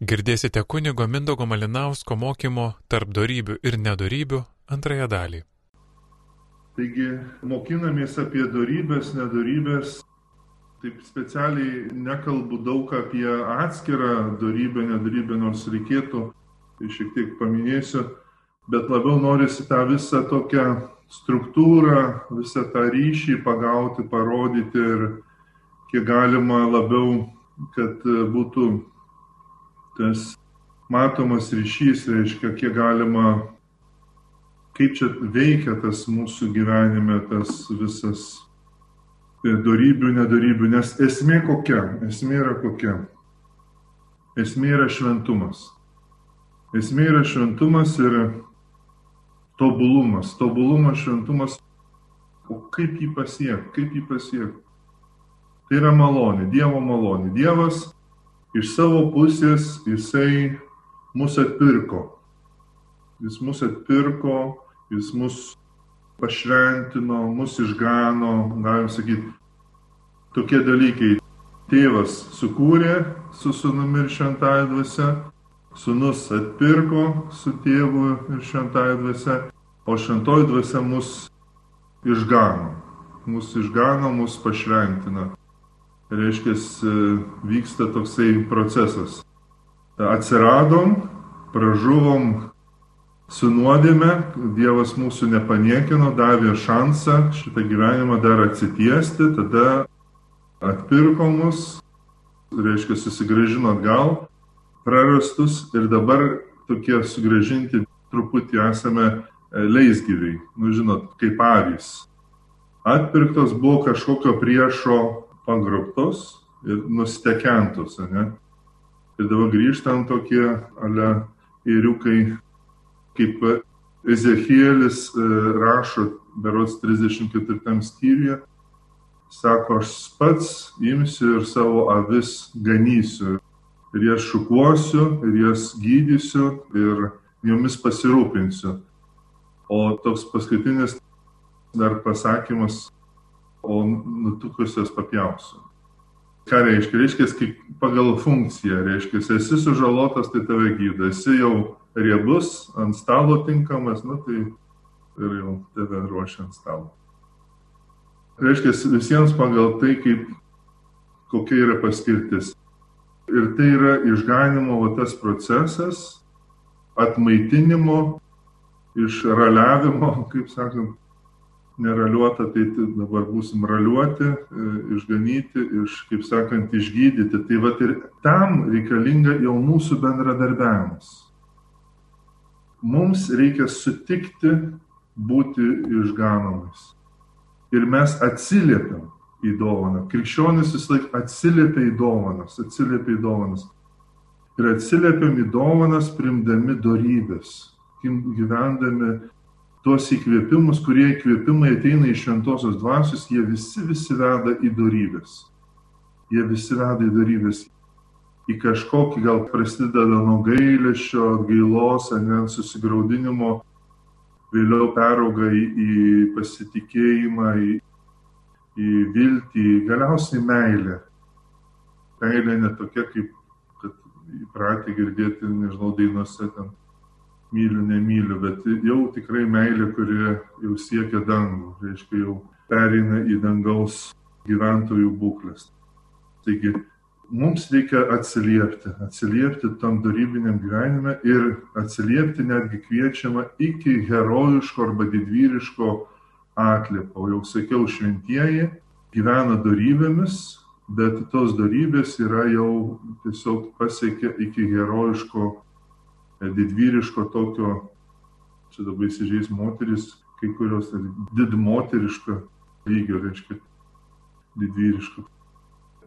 Girdėsite kunigo Mindogo Malinausko mokymo tarp darybių ir nedarybių antrąją dalį. Taigi, mokinamės apie darybės, nedarybės. Taip specialiai nekalbu daug apie atskirą darybę, nedarybę, nors reikėtų, tai šiek tiek paminėsiu, bet labiau norisi tą visą tokią struktūrą, visą tą ryšį pagauti, parodyti ir kiek galima labiau, kad būtų tas matomas ryšys reiškia, kiek galima, kaip čia veikia tas mūsų gyvenime, tas visas darybių, nedarybių, nes esmė kokia, esmė yra kokia. Esmė yra šventumas. Esmė yra šventumas ir tobulumas. Tobulumas, šventumas. O kaip jį pasiekti? Kaip jį pasiekti? Tai yra malonė, Dievo malonė. Dievas iš savo pusės jisai mus atpirko. Jis mus atpirko, jis mus pašventino, mus išgano, galim sakyti, tokie dalykai. Tėvas sukūrė su sunumi ir šventąją dvasia, sunus atpirko su tėvu ir šventąją dvasia, o šventoji dvasia mus išgano. Mus išgano, mus pašventino reiškia, vyksta toksai procesas. Atsiradom, pražuvom su nuodėme, Dievas mūsų nepaniekino, davė šansą šitą gyvenimą dar atsitiesti, tada atpirko mus, reiškia, susigražino atgal prarastus ir dabar tokie sugražinti truputį esame e, leisgyviai, nu žinot, kaip avys. Atpirktos buvo kažkokio priešo pagrobtos ir nustekentos, ne? Ir dabar grįžtam tokie, ale įriukai, kaip Ezekielis e, rašo, berots 34 skyriuje, sako, aš pats imsiu ir savo avis ganysiu, ir jas šukuosiu, ir jas gydysiu, ir jomis pasirūpinsiu. O toks paskutinis dar pasakymas o nutukusios papjausiu. Ką reiškia? Reiškia, kaip pagal funkciją, reiškia, esi sužalotas, tai tave gydo, esi jau riebus, ant stalo tinkamas, nu tai ir jau tave ruošia ant stalo. Reiškia, visiems pagal tai, kaip, kokia yra paskirtis. Ir tai yra išganimo va, tas procesas, atmaitinimo, išraliavimo, kaip sakant, neraliuota, tai dabar būsim raliuoti, e, išganyti, iš, kaip sakant, išgydyti. Tai va ir tam reikalinga jau mūsų bendradarbiavimas. Mums reikia sutikti būti išganomais. Ir mes atsiliepiam į dovaną. Krikščionis vis laik atsiliepia į dovanas, atsiliepia į dovanas. Ir atsiliepiam į dovanas primdami darybės, gyvendami tuos įkvėpimus, kurie įkvėpimai ateina iš šventosios dvasios, jie visi visi veda į darybės. Jie visi veda į darybės. Į kažkokį gal prasideda nuo gailėšio, atgailos, ane susigaudinimo, vėliau perauga į, į pasitikėjimą, į, į viltį, galiausiai meilę. Meilė netokia, kaip kad įpratę girdėti, nežinau, dainuose ten myliu, nemyliu, bet jau tikrai meilė, kuri jau siekia dangų, reiškia jau pereina į dangaus gyventojų būklės. Taigi mums reikia atsiliepti, atsiliepti tam darybiniam gyvenime ir atsiliepti netgi kviečiama iki herojiško arba didvyriško atliepo. Jau sakiau, šventieji gyvena darybėmis, bet tos darybės yra jau tiesiog pasiekia iki herojiško didvyriško tokio, čia dabar įsižeis moteris, kai kurios didmoteriško lygio, reiškia, didvyriško.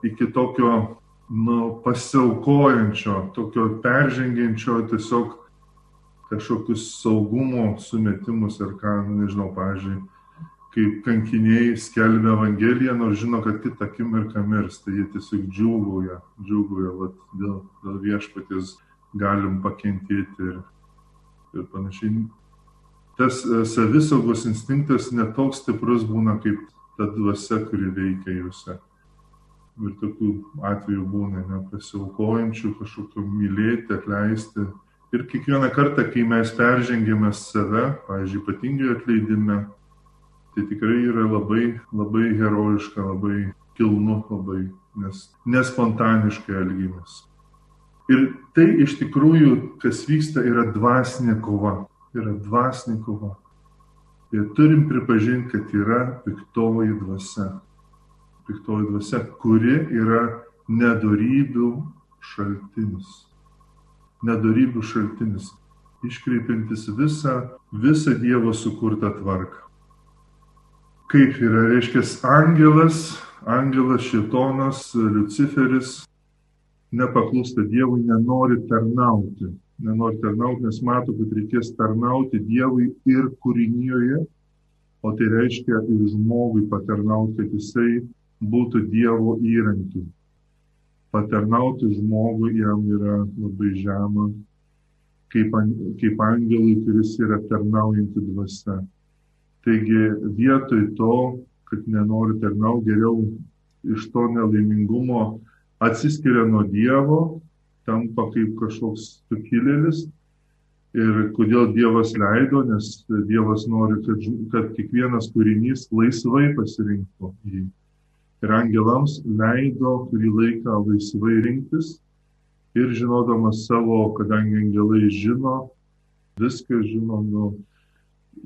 Iki tokio, nu, pasiaukojančio, tokio peržengiančio tiesiog kažkokius saugumo sumetimus ar ką, nu, nežinau, pažiūrėjau, kaip kankiniai skelbia Evangeliją, nors žino, kad kitą akimirką mirs, tai jie tiesiog džiūgauja, džiūgauja vat, dėl, dėl viešpatės galim pakentėti ir, ir panašiai. Tas e, savisaugos instinktas netoks stiprus būna kaip ta dvasia, kuri veikia juose. Ir tokių atvejų būna, nepasiaukojančių, kažkokio mylėti, atleisti. Ir kiekvieną kartą, kai mes peržengėme save, pavyzdžiui, ypatingai atleidime, tai tikrai yra labai, labai herojiška, labai kilnu, labai, nes nespontaniškai elgimės. Ir tai iš tikrųjų, kas vyksta, yra dvasinė kova. Yra dvasinė kova. Ir turim pripažinti, kad yra piktoji dvasia piktoji dvasia, kuri yra nedarybių šaltinis. Nedarybių šaltinis, iškreipintis visą, visą Dievo sukurtą tvarką. Kaip yra, reiškia, angelas, angelas šitonas, Luciferis nepaklūsta Dievui, nenori tarnauti. Nenori tarnauti, nes mato, kad reikės tarnauti Dievui ir kūrinyje, o tai reiškia ir žmogui patarnauti, kad jisai būtų Dievo įrankiu. Patarnauti žmogui jam yra labai žema, kaip, kaip angelui, kuris yra tarnaujanti dvasia. Taigi vietoj to, kad nenori tarnauti, geriau iš to nelaimingumo atsiskiria nuo Dievo, tampa kaip kažkoks sukilėlis. Ir kodėl Dievas leido, nes Dievas nori, kad, kad kiekvienas kūrinys laisvai pasirinktų jį ir angelams leido kurį laiką laisvai rinktis ir žinodamas savo, kadangi angelai žino, viską žino, nu,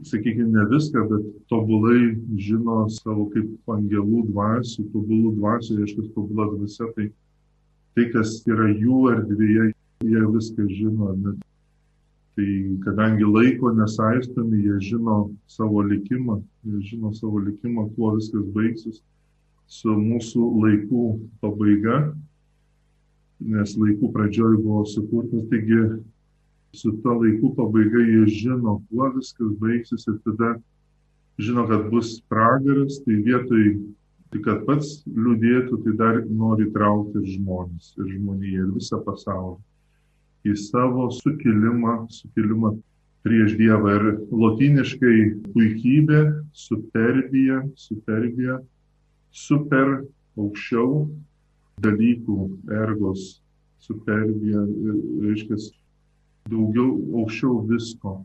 sakykime, ne viską, bet tobulai žino savo kaip angelų dvasių, tobulų dvasių, reiškia, tobulą dvasią, tai tai, kas yra jų erdvėje, jie viską žino. Net. Tai kadangi laiko nesaistomi, jie žino savo likimą, jie žino savo likimą, kuo viskas baigsis su mūsų laikų pabaiga, nes laikų pradžioj buvo sukurtas, taigi su ta laikų pabaiga jie žino, kuo viskas baigsis ir tada žino, kad bus pragaras, tai vietoj, tai kad pats liūdėtų, tai dar nori traukti ir žmonės, ir žmoniją, ir visą pasaulį į savo sukilimą, sukilimą prieš Dievą. Ir lotiniškai puikybė, superbija, superbija super aukščiau dalykų, ergos, superbija, reiškia daugiau aukščiau visko,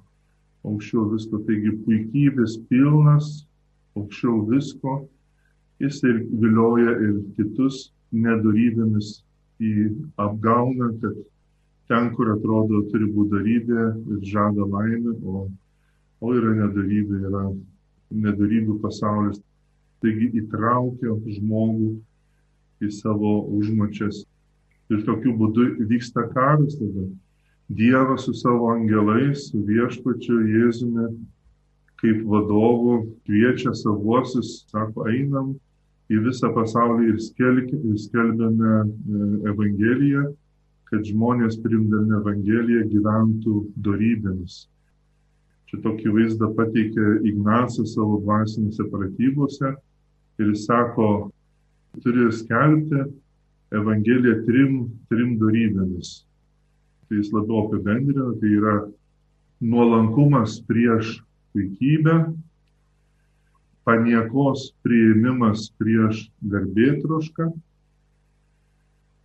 aukščiau visko, taigi puikybės pilnas, aukščiau visko, jis ir vilioja ir kitus nedarybėmis į apgauna, kad ten, kur atrodo turi būti darybė ir žada laimę, o, o yra nedarybė, yra nedarybių pasaulis. Taigi įtraukia žmogų į savo užmačias. Ir tokiu būdu vyksta karas tada. Dievas su savo angelais, su viešpačiu Jėzumi, kaip vadovu, kviečia savuosius, sako, einam į visą pasaulį ir, skelbė, ir skelbėme e, Evangeliją, kad žmonės primdami Evangeliją gyventų darybėmis. Čia tokį vaizdą pateikė Ignacas savo dvasinėse pratybose ir jis sako, turi skelbti Evangeliją trim, trim darybėmis. Tai jis labiau apibendrina, tai yra nuolankumas prieš puikybę, paniekos priėmimas prieš garbėtrošką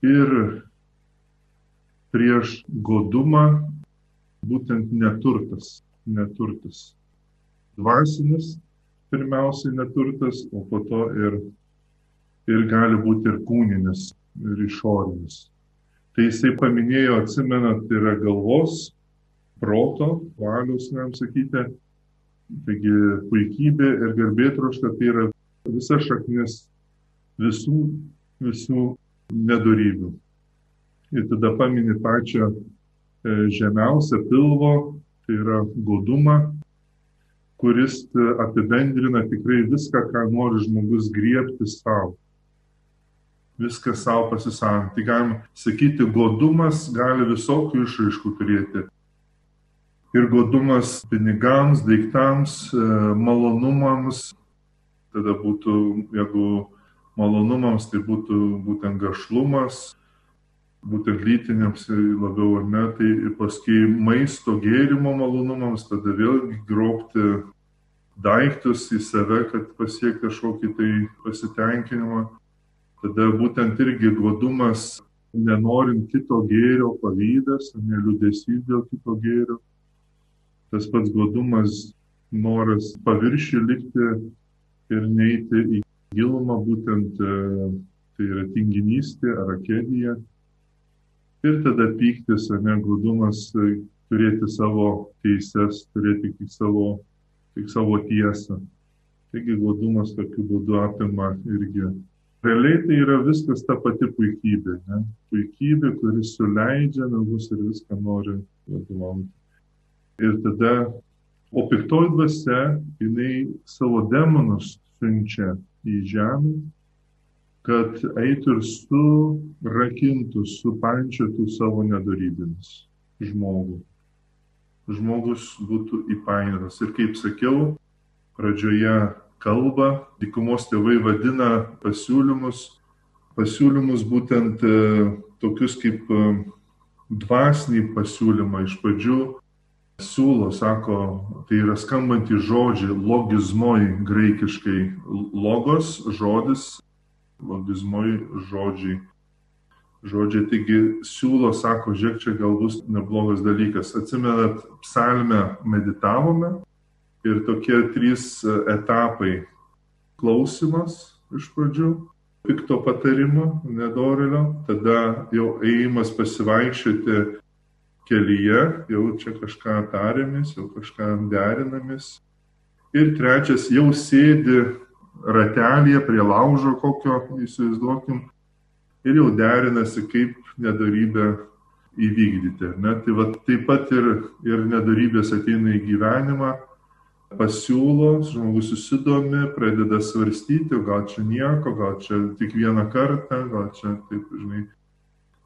ir prieš godumą būtent neturtas, neturtas. Dvasinis pirmiausiai neturtas, o po to ir, ir gali būti ir kūninis, ir išorinis. Tai jisai paminėjo, atsimenat, tai yra galvos, proto, valios, galim sakyti, taigi puikybė ir garbėtroška tai yra visa šaknis visų, visų nedarybių. Ir tada paminė pačią e, žemiausią pilvo, tai yra godumą, kuris e, apibendrina tikrai viską, ką nori žmogus griebti savo. Viską savo pasisavinti. Tai galim sakyti, godumas gali visokių išraiškų turėti. Ir godumas pinigams, daiktams, e, malonumams, tada būtų, jeigu malonumams, tai būtų būtent gašlumas, būtent lytiniams labiau ar ne, tai paskui maisto gėrimo malonumams, tada vėlgi grobti daiktus į save, kad pasiekti kažkokį tai pasitenkinimą. Tada būtent irgi godumas, nenorint kito gėrio, pavydas, neliūdėsys dėl kito gėrio. Tas pats godumas, noras paviršių likti ir neiti į gilumą, būtent e, tai yra tinginystė ar akedija. Ir tada pyktis, ar ne, godumas e, turėti savo teises, turėti tik savo, tik savo tiesą. Taigi godumas tokiu būdu apima irgi. Realiai tai yra viskas ta pati puikybė. Ne? Puikybė, kuris suleidžia nagus ir viską nori vadovauti. Ir tada, o piktoji dvasia, jinai savo demonus siunčia į žemę, kad eitų ir surakintų, supančiotų savo nedarybėmis žmogų. Žmogus būtų įpainiotas. Ir kaip sakiau, pradžioje kalba, dykumos tėvai vadina pasiūlymus, pasiūlymus būtent e, tokius kaip e, dvasinį pasiūlymą iš pradžių siūlo, sako, tai yra skambantys žodžiai, logizmoj graikiškai, logos žodis, logizmoj žodžiai. Žodžiai, taigi siūlo, sako, žiūrėk, čia gal bus neblogas dalykas. Atsimenat, psalmę meditavome, Ir tokie trys etapai - klausimas iš pradžių, pikto patarimo, nedorelio, tada jau ėjimas pasivaikščioti kelyje, jau čia kažką tarėmės, jau kažką derinamės. Ir trečias, jau sėdi ratelėje prie laužo kokio, įsivaizduokim, ir jau derinasi, kaip nedarybę įvykdyti. Ne? Tai va, taip pat ir, ir nedarybės ateina į gyvenimą pasiūlo, žmogus susidomi, pradeda svarstyti, gal čia nieko, gal čia tik vieną kartą, gal čia taip, žinai,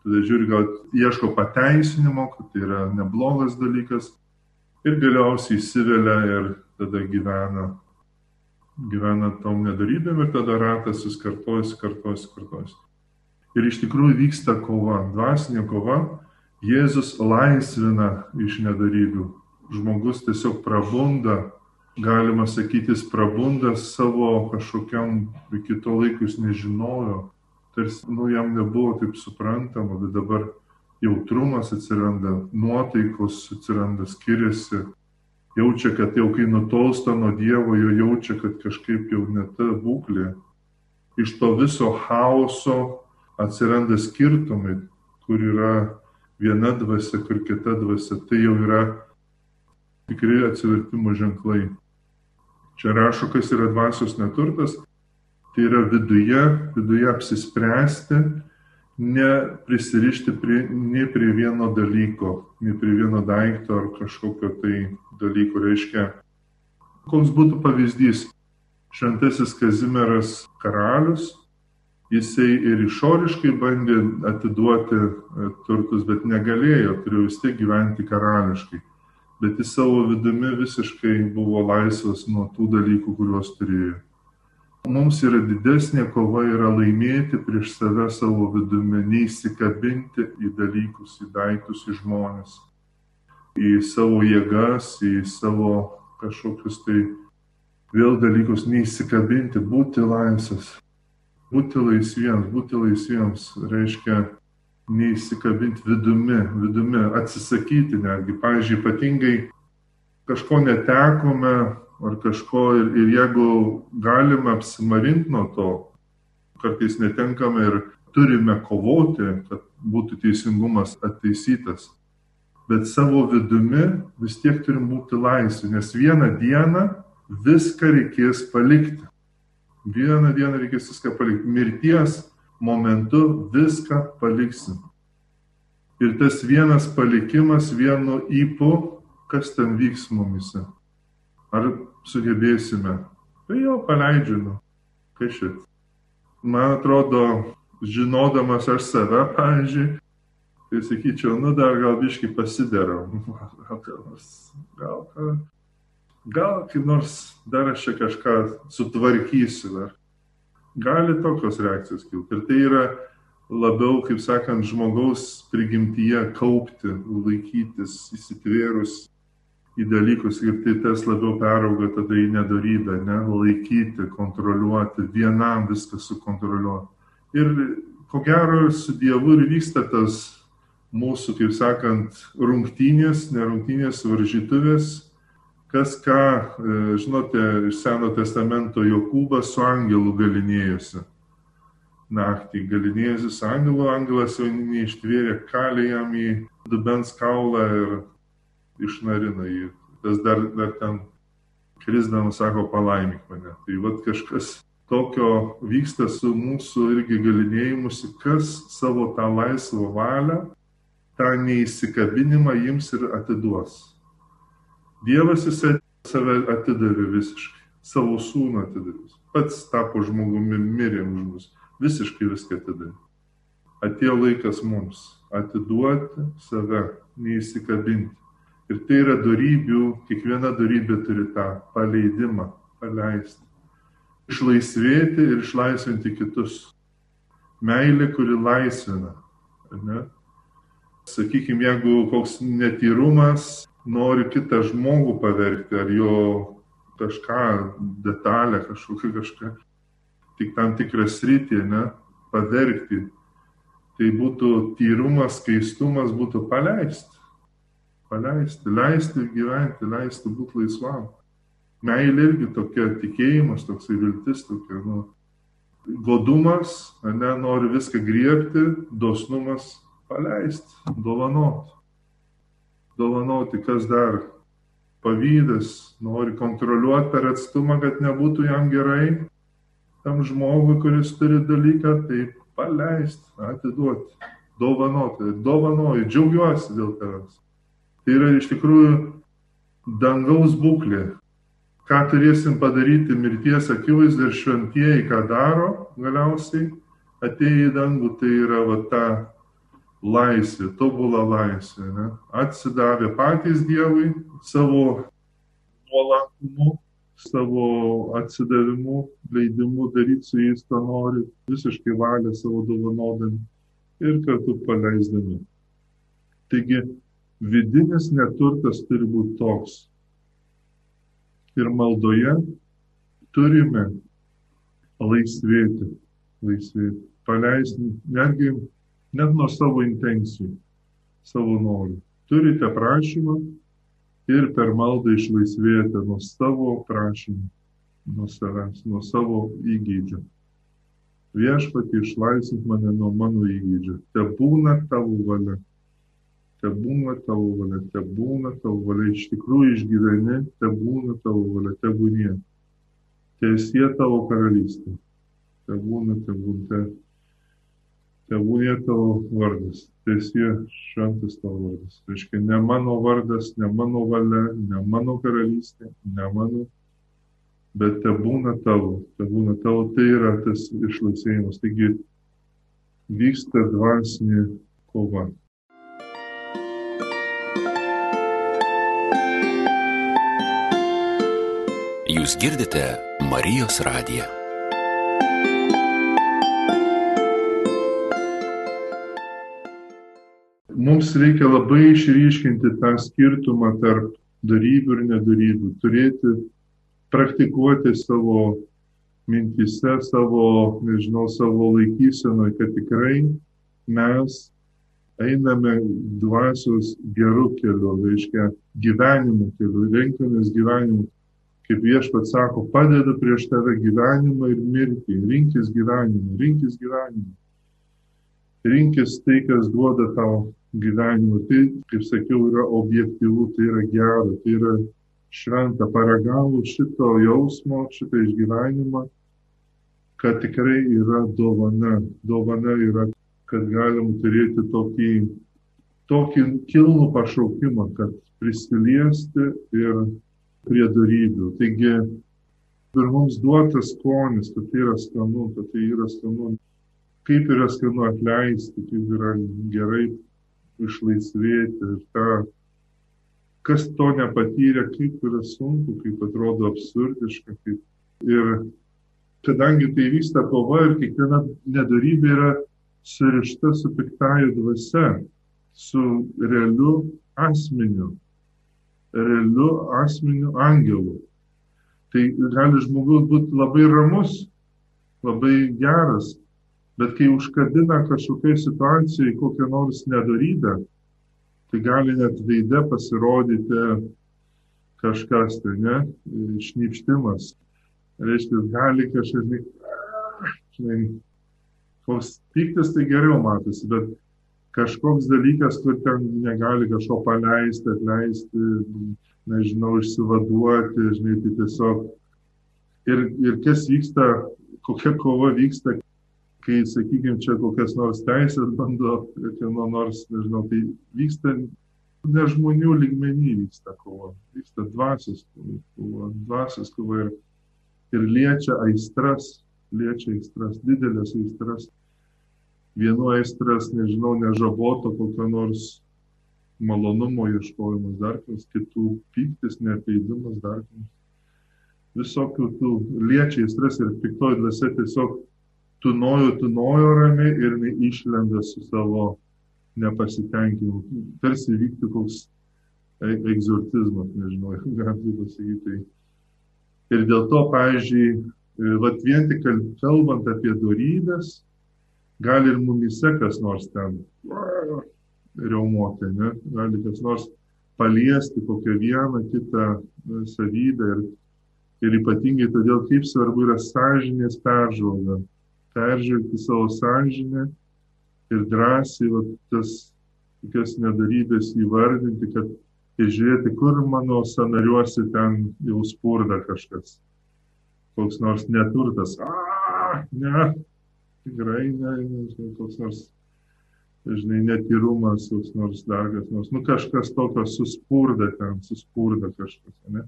tada žiūri, gal ieško pateisinimo, kad tai yra neblogas dalykas ir galiausiai įsivelia ir tada gyvena, gyvena tom nedarybėm ir tada ratas vis kartojasi, kartojasi, kartojasi. Ir iš tikrųjų vyksta kova, dvasinė kova, Jėzus laisvina iš nedarybių. Žmogus tiesiog prabunda galima sakyti, jis prabunda savo kažkokiam, iki to laiko jis nežinojo, tarsi, nu, jam nebuvo taip suprantama, bet dabar jautrumas atsiranda, nuotaikos atsiranda, skiriasi, jaučia, kad jau kai nutolsta nuo Dievo, jau jaučia, kad kažkaip jau ne ta būklė. Iš to viso chaoso atsiranda skirtumai, kur yra viena dvasia, kur kita dvasia. Tai jau yra tikrai atsivertimo ženklai. Čia rašo, kas yra dvasios neturtas, tai yra viduje, viduje apsispręsti, neprisirišti prie, ne prie vieno dalyko, ne prie vieno daikto ar kažkokio tai dalyko. Reiškia, koks būtų pavyzdys, šventasis Kazimieras karalius, jisai ir išoriškai bandė atiduoti e, turtus, bet negalėjo, turėjo vis tiek gyventi karališkai bet jis savo vidumi visiškai buvo laisvas nuo tų dalykų, kuriuos turėjo. Mums yra didesnė kova yra laimėti prieš save savo vidumi, neįsikabinti į dalykus, į daiktus, į žmonės, į savo jėgas, į savo kažkokius tai vėl dalykus, neįsikabinti, būti laisvas. Būti laisviems, būti laisviems reiškia neįsikabinti vidumi, vidumi, atsisakyti netgi. Pavyzdžiui, ypatingai kažko netekome ar kažko ir, ir jeigu galime apsimarinti nuo to, kartais netenkame ir turime kovoti, kad būtų teisingumas ateisytas. Bet savo vidumi vis tiek turim būti laisvi, nes vieną dieną viską reikės palikti. Vieną dieną reikės viską palikti. Mirties momentu viską paliksim. Ir tas vienas palikimas vienu įpu, kas ten vyks mumise. Ar sugebėsime? Tai jau paleidžiu, nu. Kai šit. Man atrodo, žinodamas aš save, pavyzdžiui, tai sakyčiau, nu dar gal biškai pasidarau. Gal, gal, gal, gal kaip nors dar aš čia kažką sutvarkysiu. Dar gali tokios reakcijos kilti. Ir tai yra labiau, kaip sakant, žmogaus prigimtyje kaupti, laikytis, įsitvėrus į dalykus ir tai tas labiau perauga tada į nedarybę, ne, laikyti, kontroliuoti, vienam viską sukontroliuoti. Ir ko gero su Dievu ir vyksta tas mūsų, kaip sakant, rungtynės, nerungtynės, varžytuvės, kas ką, e, žinote, iš Seno testamento Jokūbas su angelu galinėjosi. Naktį galinėjosi su angelu, angelas jau neištvėrė, kalė jam į dubens kaulą ir išnarina jį. Tas dar, dar ten krisdamas sako, palaimik mane. Tai vad kažkas tokio vyksta su mūsų irgi galinėjimusi, kas savo tą laisvą valią, tą neįsikabinimą jums ir atiduos. Dievas jisai save atidavė visiškai, savo sūnų atidavė. Pats tapo žmogumi, mirė už mus, visiškai viską atidavė. Atėjo laikas mums atiduoti save, neįsikabinti. Ir tai yra darybių, kiekviena darybė turi tą paleidimą, paleisti išlaisvėti ir išlaisvinti kitus. Meilė, kuri laisvina. Ne? Sakykime, jeigu koks netyrumas nori kitą žmogų pavergti, ar jo kažką, detalę, kažkokią kažką, tik tam tikrą sritį, ne, pavergti, tai būtų tyrumas, skaistumas, būtų paleisti. Paleisti, leisti gyventi, leisti būti laisvam meilė irgi tokia tikėjimas, toksai viltis, tokia, nu, godumas, ne, nori viską griebti, dosnumas paleisti, dovanoti. Dovanoti, kas dar pavydas, nori kontroliuoti per atstumą, kad nebūtų jam gerai, tam žmogui, kuris turi dalyką, tai paleisti, atiduoti, dovanoti, dovanoju, džiaugiuosi dėl tavęs. Tai yra iš tikrųjų dangaus būklė, ką turėsim padaryti mirties akivaizdai ir šventieji, ką daro galiausiai atėję į dangų, tai yra va ta laisvė, tobula laisvė. Ne? Atsidavė patys Dievui savo nuolankumu, savo atsidavimu, leidimu daryti su jais, ką nori, visiškai valę savo dovanodami ir kartu paleisdami. Taigi vidinis neturtas turi būti toks ir maldoje turime laisvėti, laisvėti, paleisti netgi net nuo savo intencijų, savo norų. Turite prašymą ir per maldą išlaisvėti nuo savo prašymų, nuo savęs, nuo savo įgydžio. Viešpatį išlaisvink mane nuo mano įgydžio. Te būna tavo valia te būna tavo valia, te būna tavo valia, iš tikrųjų išgyveni, te būna tavo valia, te būnie. Tiesie tavo karalystė. Te būna, te būna, te, te būnie tavo vardas. Tiesie šventas tavo vardas. Tai reiškia, ne mano vardas, ne mano valia, ne mano karalystė, ne mano, bet te būna tavo, te būna tavo, tai yra tas išlaisvėjimas. Taigi vyksta dvasinė kova. Jūs girdite Marijos radiją. Mums reikia labai išryškinti tą skirtumą tarp darybių ir nedarybių, turėti, praktikuoti savo mintise, savo, nežinau, savo laikysenoje, kad tikrai mes einame dvasios gerų kelių, reiškia gyvenimo kelių, renkamės gyvenimo kaip viešpat sako, padedu prieš tave gyvenimą ir mirtį. Rinkis gyvenimą, rinkis gyvenimą. Rinkis tai, kas duoda tau gyvenimą. Tai, kaip sakiau, yra objektyvu, tai yra gera, tai yra šventa. Paragavus šito jausmo, šitą išgyvenimą, kad tikrai yra dovana. Dovana yra, kad galim turėti tokį, tokį kilnų pašaukimą, kad prisiliesti ir prie darybių. Taigi ir mums duotas skonis, kad tai yra skanu, kad tai yra skanu. Kaip yra skanu atleisti, kaip yra gerai išlaisvėti ir tą, kas to nepatyrė, kaip yra sunku, kaip atrodo absurdiška. Kaip... Ir kadangi tai vyksta kova ir kiekviena nedarybė yra surišta su piktąja dvasia, su realiu asmeniu, realiu asmeniu angelu. Tai gali žmogus būti labai ramus, labai geras, Bet kai užkabina kažkokiai situacijai kokią nors nedarybę, tai gali net veide pasirodyti kažkas, tai ne, šnipštimas. Reiškia, gali kažkaip, žinai, koks piktis tai geriau matosi, bet kažkoks dalykas, kur ten negali kažko paleisti, atleisti, nežinau, išsivaduoti, žinai, tai tiesiog. Ir, ir kas vyksta, kokia kova vyksta, kai, sakykime, čia kokias nors teisės bando, kieno nors, nežinau, tai vyksta ne žmonių lygmenį vyksta kova, vyksta dvasios kova, dvasios kova ir, ir liečia aistras, liečia aistras, didelės aistras vienu aistras, nežinau, nežaboto kokio nors malonumo ieškojimas, dar kas kitų pyktis, neatleidimas, dar kas. Visokių tų liečia aistras ir piktoji dvasia tiesiog tunojo, tunojo ramiai ir neišlenda su savo nepasitenkinimu. Tarsi vyktų koks e, egzortizmas, nežinau, galima pasakyti. Ir dėl to, pavyzdžiui, e, vat vien tik kalbant apie darybės, gali ir mumise kas nors ten reumuoti, ne? gali kas nors paliesti kokią vieną kitą savybę ir, ir ypatingai todėl, kaip svarbu yra sąžinės peržvalga, peržvelgti savo sąžinę ir drąsiai va, tas tokias nedarybės įvardinti, kad ir žiūrėti, kur mano sanariuosi ten jau spurda kažkas, koks nors neturtas. A, ne, tikrai ne, nežinau, koks nors, žinai, netyrumas, koks nors dar kas nors, nu kažkas tokio suspurda ten, suspurda kažkas, ne?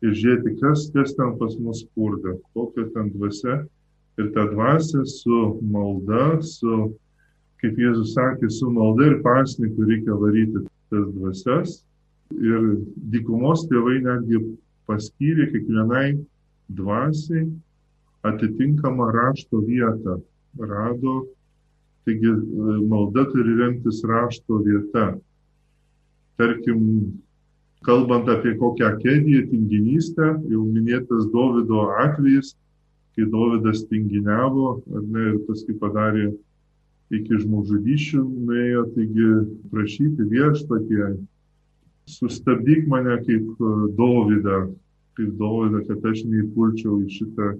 Ir žiūrėti, kas, kas ten pas mus spurda, kokia ten dvasia. Ir ta dvasia su malda, su, kaip Jėzus sakė, su malda ir pasniku reikia varyti tas dvasias. Ir dykumos tėvai netgi paskyrė kiekvienai dvasiai atitinkamą rašto vietą rado, taigi e, malda turi remtis rašto vieta. Tarkim, kalbant apie kokią kėdį, tinginystę, jau minėtas Davido atvejis, kai Davidas tinginiavo, ar ne, ir paskui padarė iki žmogžudyšių, nuėjo, taigi prašyti viešpatie, sustabdyk mane kaip e, Davidą, kaip Davidą, kad aš neįpulčiau į šitą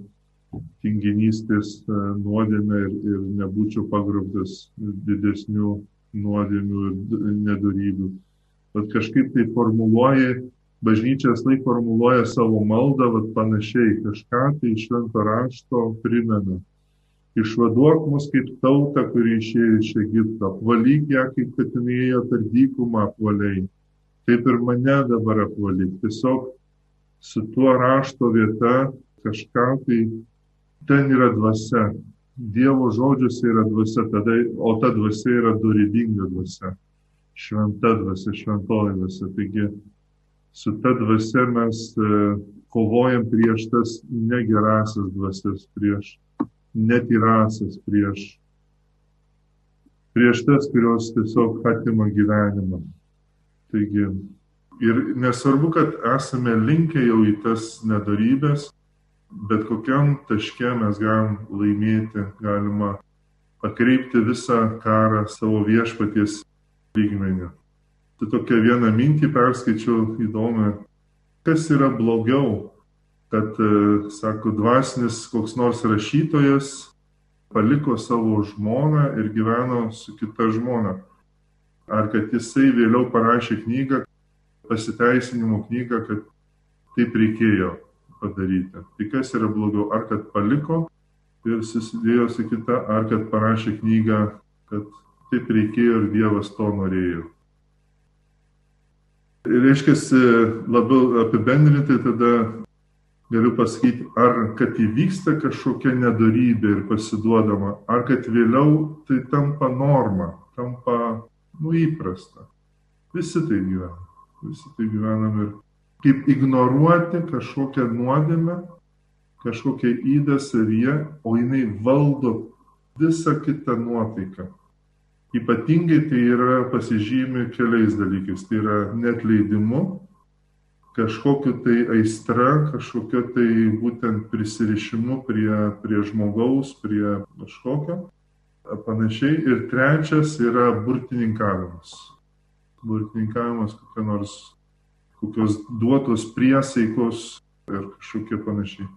tinginystės e, nuodėmę ir, ir nebūčiau pagrobtas didesnių nuodėmių ir nedarybių. Bet kažkaip tai formuluoja, bažnyčias laik formuluoja savo maldą, bet panašiai kažką tai iš švento rašto primena. Išvaduok mus kaip tauta, kuri išėjo iš Egipto, apvalyk ją, kaip kad jinai ėjo per dykumą apvaliai. Taip ir mane dabar apvalyk. Tiesiog su tuo rašto vieta kažką tai ten yra dvasia. Dievo žodžiuose yra dvasia, tada, o ta dvasia yra durybinga dvasia. Šventa dvasia, šventoji dvasia. Taigi su ta dvasia mes e, kovojam prieš tas negerasias dvasias, prieš netyrasias, prieš, prieš tas, kurios tiesiog atima gyvenimą. Taigi, ir nesvarbu, kad esame linkę jau į tas nedarybės, bet kokiam taške mes galim laimėti, galima pakreipti visą karą savo viešpaties lygmenį. Tai tokia viena mintį perskaičiau įdomią, kas yra blogiau, kad, e, sako, dvasinis koks nors rašytojas paliko savo žmoną ir gyveno su kita žmona. Ar kad jisai vėliau parašė knygą, pasiteisinimo knygą, kad taip reikėjo padaryti. Tai kas yra blogiau, ar kad paliko ir susidėjo su kita, ar kad parašė knygą, kad taip reikėjo ir Dievas to norėjo. Ir reiškia, labiau apibendrinti tada galiu pasakyti, ar kad įvyksta kažkokia nedarybė ir pasiduodama, ar kad vėliau tai tampa norma, tampa nu įprasta. Visi tai gyvenam. Visi tai gyvenam ir kaip ignoruoti kažkokią nuodėmę, kažkokią įdą savyje, o jinai valdo visą kitą nuotaiką. Ypatingai tai yra pasižymi keliais dalykais. Tai yra netleidimu, kažkokiu tai aistra, kažkokiu tai būtent prisirišimu prie, prie žmogaus, prie kažkokio. panašiai. Ir trečias yra burtininkavimas. Burtininkavimas kokia nors, kokios duotos priesaikos ir kažkokie panašiai.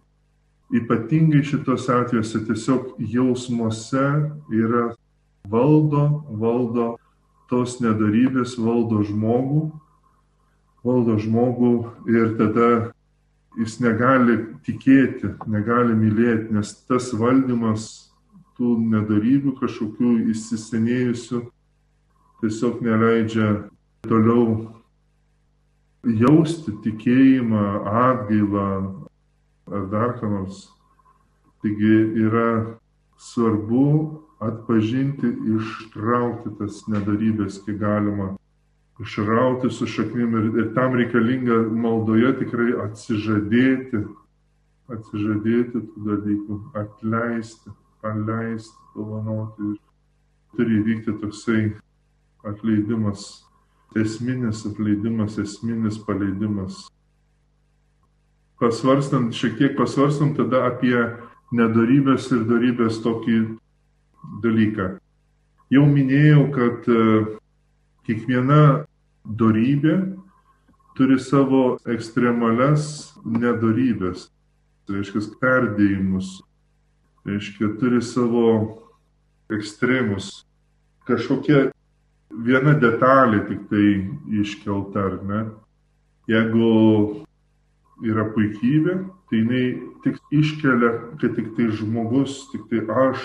Ypatingai šitos atvejuose tiesiog jausmuose yra valdo, valdo tos nedarybės, valdo žmogų, valdo žmogų ir tada jis negali tikėti, negali mylėti, nes tas valdymas tų nedarybių kažkokių įsisenėjusių tiesiog neleidžia toliau jausti tikėjimą, atgailą ar dar ką nors. Taigi yra svarbu atpažinti, ištraukti tas nedarybės, kiek galima išrauti su šaknim ir, ir tam reikalinga maldoje tikrai atsižadėti, atsižadėti tų dalykų, atleisti, paleisti, dovanoti. Turi įvykti toksai atleidimas, esminis atleidimas, esminis paleidimas. Pasvarstant, šiek tiek pasvarstant tada apie nedarybės ir darybės tokį dalyką. Jau minėjau, kad kiekviena dorybė turi savo ekstremales nedorybės, tai reiškia perdėjimus, reiškia turi savo ekstremus. Kažkokia viena detalė tik tai iškelta, ar ne? Jeigu yra puikybė, tai jinai tik iškelia, kad tik tai žmogus, tik tai aš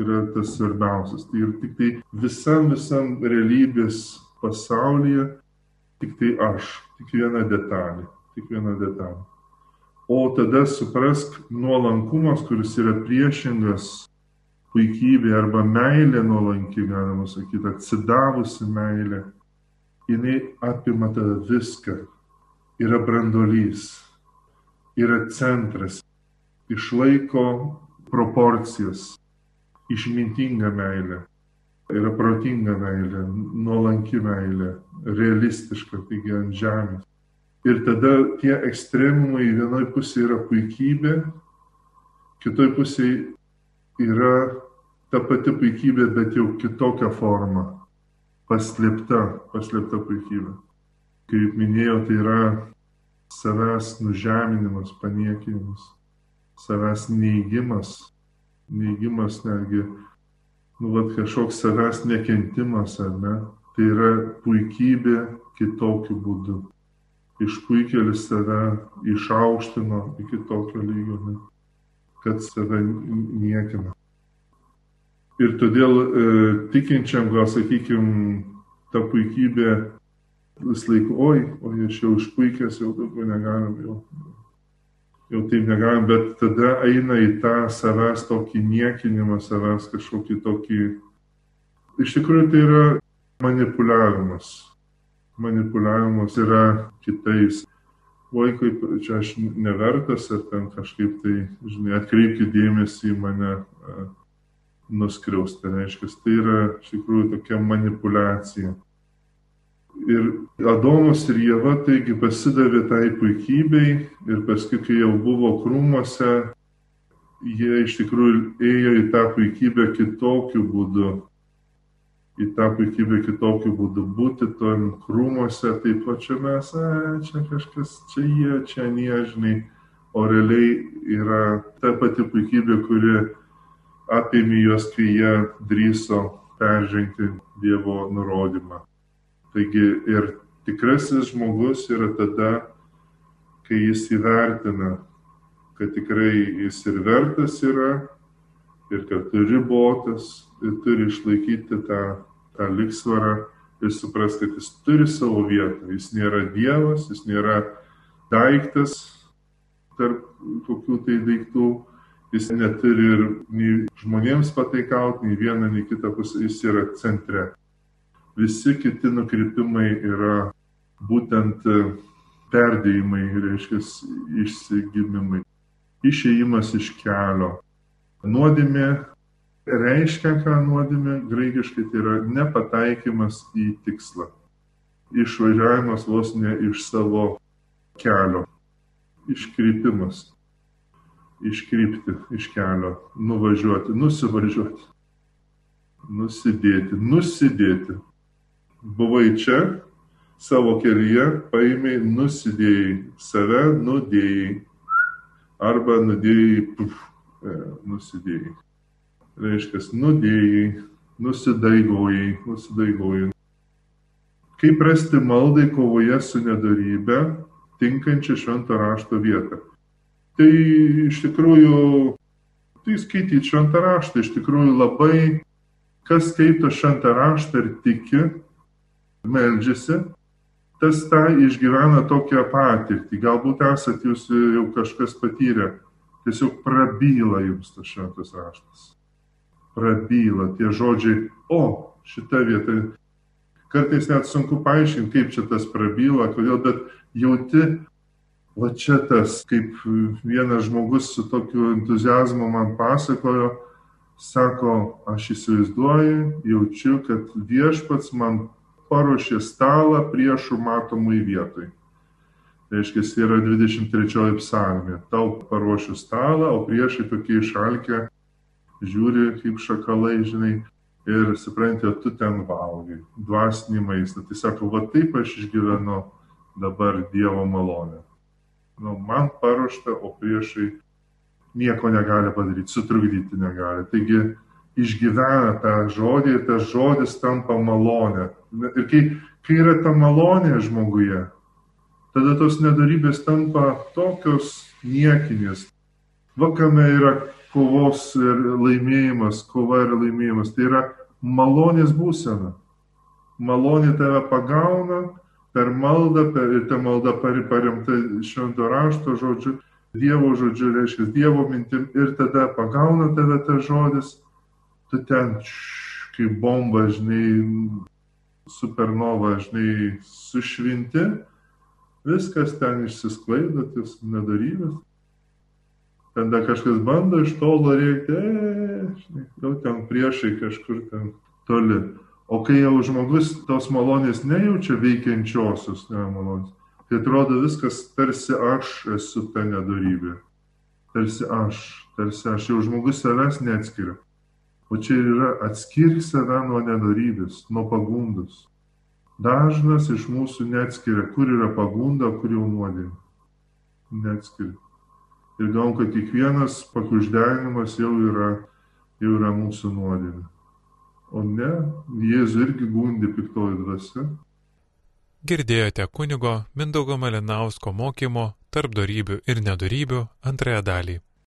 yra tas svarbiausias. Tai ir tik tai visam, visam realybės pasaulyje, tik tai aš, tik viena detalė, tik viena detalė. O tada suprask nuolankumas, kuris yra priešingas puikybė arba meilė nuolanki, galima sakyti, atsidavusi meilė, jinai apima tada viską. Yra brandolys, yra centras, išlaiko proporcijas, išmintinga meilė, yra protinga meilė, nuolanki meilė, realistiška, taigi ant žemės. Ir tada tie ekstremumai vienoje pusėje yra puikybė, kitoje pusėje yra ta pati puikybė, bet jau kitokia forma, paslėpta, paslėpta puikybė. Kaip minėjau, tai yra savęs nužeminimas, paniekinimas, savęs neįgymas, neigimas netgi, nu, vat, kažkoks savęs nekentimas, ar ne, tai yra puikybė kitokiu būdu. Išpuikelis save išaukštino iki tokio lygio, kad save niekina. Ir todėl e, tikinčiam, gal sakykime, ta puikybė vis laik, oi, oi, aš jau išpuikęs, jau daugiau negalim, jau jau taip negalim, bet tada eina į tą savęs tokį niekinimą, savęs kažkokį tokį. Iš tikrųjų tai yra manipuliavimas. Manipuliavimas yra kitais. Vaikui, čia aš nevertas ir ten kažkaip tai, žinai, atkreipkite dėmesį į mane nuskriausti. Tai reiškia, tai yra iš tikrųjų tokia manipulacija. Ir Adomas ir Jėva taigi pasidavė tai puikybei ir paskui, kai jau buvo krūmose, jie iš tikrųjų ėjo į tą puikybę kitokiu būdu. Į tą puikybę kitokiu būdu būti tom krūmose, taip pat čia kažkas, čia jie, čia niežnai, o realiai yra ta pati puikybė, kuri apėmė juos, kai jie drįso peržengti Dievo nurodymą. Taigi ir tikrasis žmogus yra tada, kai jis įvertina, kad tikrai jis ir vertas yra, ir kad turi botas, ir turi išlaikyti tą, tą liksvarą ir supras, kad jis turi savo vietą. Jis nėra Dievas, jis nėra daiktas tarp kokių tai daiktų, jis neturi ir nei žmonėms pataikauti, nei vieną, nei kitą pusę, jis yra centre. Visi kiti nukrypimai yra būtent e, perdėjimai, reiškia išsigimimai, išėjimas iš kelio. Nuodėmė reiškia, ką nuodėmė, graikiškai tai yra nepataikymas į tikslą. Išvažiavimas vos ne iš savo kelio. Iškrypimas. Iškrypti iš kelio, nuvažiuoti, nusivažiuoti. nusidėti, nusidėti. Buvai čia, savo kelyje, paėmė, nusidėjai, save nudėjai. Arba nudėjai, puf, e, nusidėjai. Reiškia, nudėjai, nusidaigojai, nusidaigojai. Kaip rasti maldai kovoje su nedarybe tinkančią šventą rašto vietą? Tai iš tikrųjų, tai skaityti šventą raštą, iš tikrųjų labai, kas skaito šventą raštą ir tiki, meldžiasi, tas tą išgyvena tokią patirtį. Galbūt esat jūs jau kažkas patyrę, tiesiog prabyla jums tas šventas raštas. Prabyla tie žodžiai, o šita vieta. Kartais net sunku paaiškinti, kaip čia tas prabyla, kodėl, bet jauti, va čia tas, kaip vienas žmogus su tokiu entuzijazmu man pasakojo, sako, aš įsivaizduoju, jaučiu, kad viešpats man paruošė stalą priešų matomai vietoj. Tai reiškia, yra 23 psalmė. Tau paruošiu stalą, o priešai tokie išalkę žiūri kaip šakalai, žinai, ir supranti, tu ten valgai, dvasinį maistą. Tai sako, va taip aš išgyvenu dabar Dievo malonę. Nu, man paruošta, o priešai nieko negali padaryti, sutrukdyti negali. Taigi išgyvena tą žodį ir tas žodis tampa malonė. Ir kai, kai yra ta malonė žmoguje, tada tos nedarybės tampa tokios niekinės. Vakame yra kovos ir laimėjimas, kova ir laimėjimas. Tai yra malonės būsena. Malonė tave pagauna per maldą, per, ta malda paremta švento rašto žodžiu, Dievo žodžiu, reiškia Dievo mintim ir tada pagauna tave tas žodis tu ten kaip bomba, žinai, supernova, žinai, sušvinti, viskas ten išsisklaido, tas nedarybės. Tada kažkas bando iš tolo rėkti, e, žinai, jau ten priešai kažkur ten toli. O kai jau žmogus tos malonės nejaučia veikiančiosios nemalonės, tai atrodo viskas tarsi aš esu ta nedarybė. Tarsi aš, tarsi aš jau žmogus savęs neatskiria. O čia yra atskirk save nuo nedorybės, nuo pagundos. Dažnas iš mūsų neatskiria, kur yra pagunda, kur jau nuodėmė. Neatskiria. Ir galvom, kad kiekvienas pakuždenimas jau yra, jau yra mūsų nuodėmė. O ne, Jėzų irgi gundi piktoji dvasia. Girdėjote kunigo Mindaugo Malinausko mokymo tarp darybių ir nedarybių antrąją dalį.